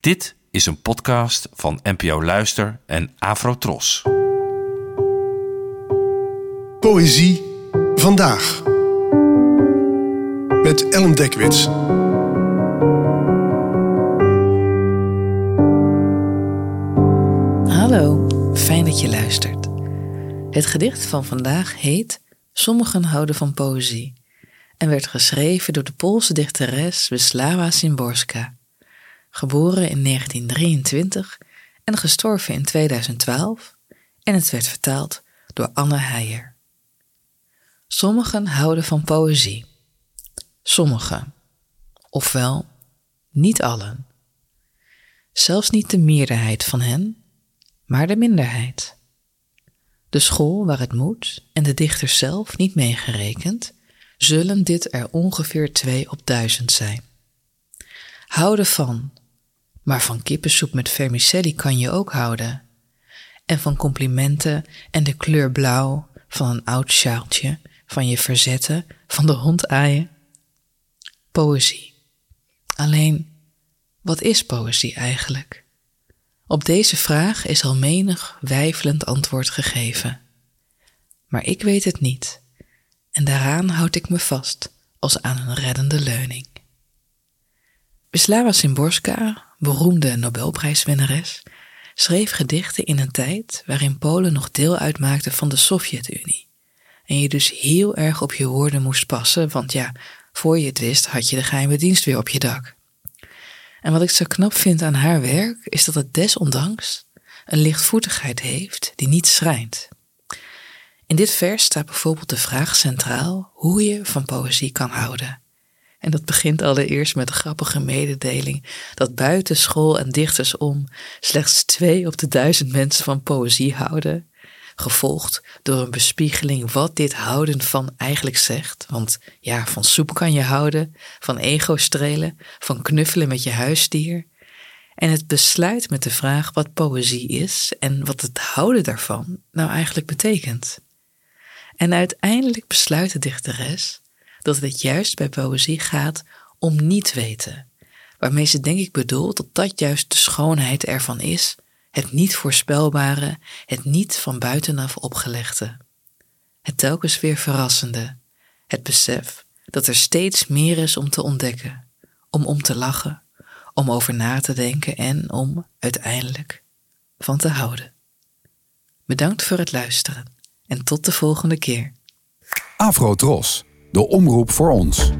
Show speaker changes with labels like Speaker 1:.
Speaker 1: Dit is een podcast van NPO Luister en Afrotros.
Speaker 2: Poëzie vandaag. Met Ellen Dekwits.
Speaker 3: Hallo, fijn dat je luistert. Het gedicht van vandaag heet Sommigen houden van poëzie en werd geschreven door de Poolse dichteres Wisława Szymborska, geboren in 1923 en gestorven in 2012 en het werd vertaald door Anne Heijer. Sommigen houden van poëzie. Sommigen. Ofwel, niet allen. Zelfs niet de meerderheid van hen, maar de minderheid. De school waar het moet en de dichter zelf niet meegerekend, zullen dit er ongeveer twee op duizend zijn. Houden van, maar van kippensoep met vermicelli kan je ook houden. En van complimenten en de kleur blauw van een oud sjaaltje, van je verzetten, van de hond aaien. Poëzie. Alleen, wat is poëzie eigenlijk? Op deze vraag is al menig wijfelend antwoord gegeven. Maar ik weet het niet, en daaraan houd ik me vast als aan een reddende leuning. Wisława Szymborska, beroemde Nobelprijswinnares, schreef gedichten in een tijd waarin Polen nog deel uitmaakte van de Sovjet-Unie. En je dus heel erg op je woorden moest passen, want ja, voor je het wist had je de geheime dienst weer op je dak. En wat ik zo knap vind aan haar werk is dat het desondanks een lichtvoetigheid heeft die niet schrijnt. In dit vers staat bijvoorbeeld de vraag centraal hoe je van poëzie kan houden. En dat begint allereerst met de grappige mededeling dat buiten school en dichters om slechts twee op de duizend mensen van poëzie houden, gevolgd door een bespiegeling wat dit houden van eigenlijk zegt. Want ja, van soep kan je houden, van ego strelen, van knuffelen met je huisdier. En het besluit met de vraag wat poëzie is en wat het houden daarvan nou eigenlijk betekent. En uiteindelijk besluit de dichteres dat het juist bij poëzie gaat om niet weten, waarmee ze denk ik bedoelt dat dat juist de schoonheid ervan is, het niet voorspelbare, het niet van buitenaf opgelegde. Het telkens weer verrassende, het besef dat er steeds meer is om te ontdekken, om om te lachen, om over na te denken en om uiteindelijk van te houden. Bedankt voor het luisteren en tot de volgende keer.
Speaker 4: Afro de omroep voor ons.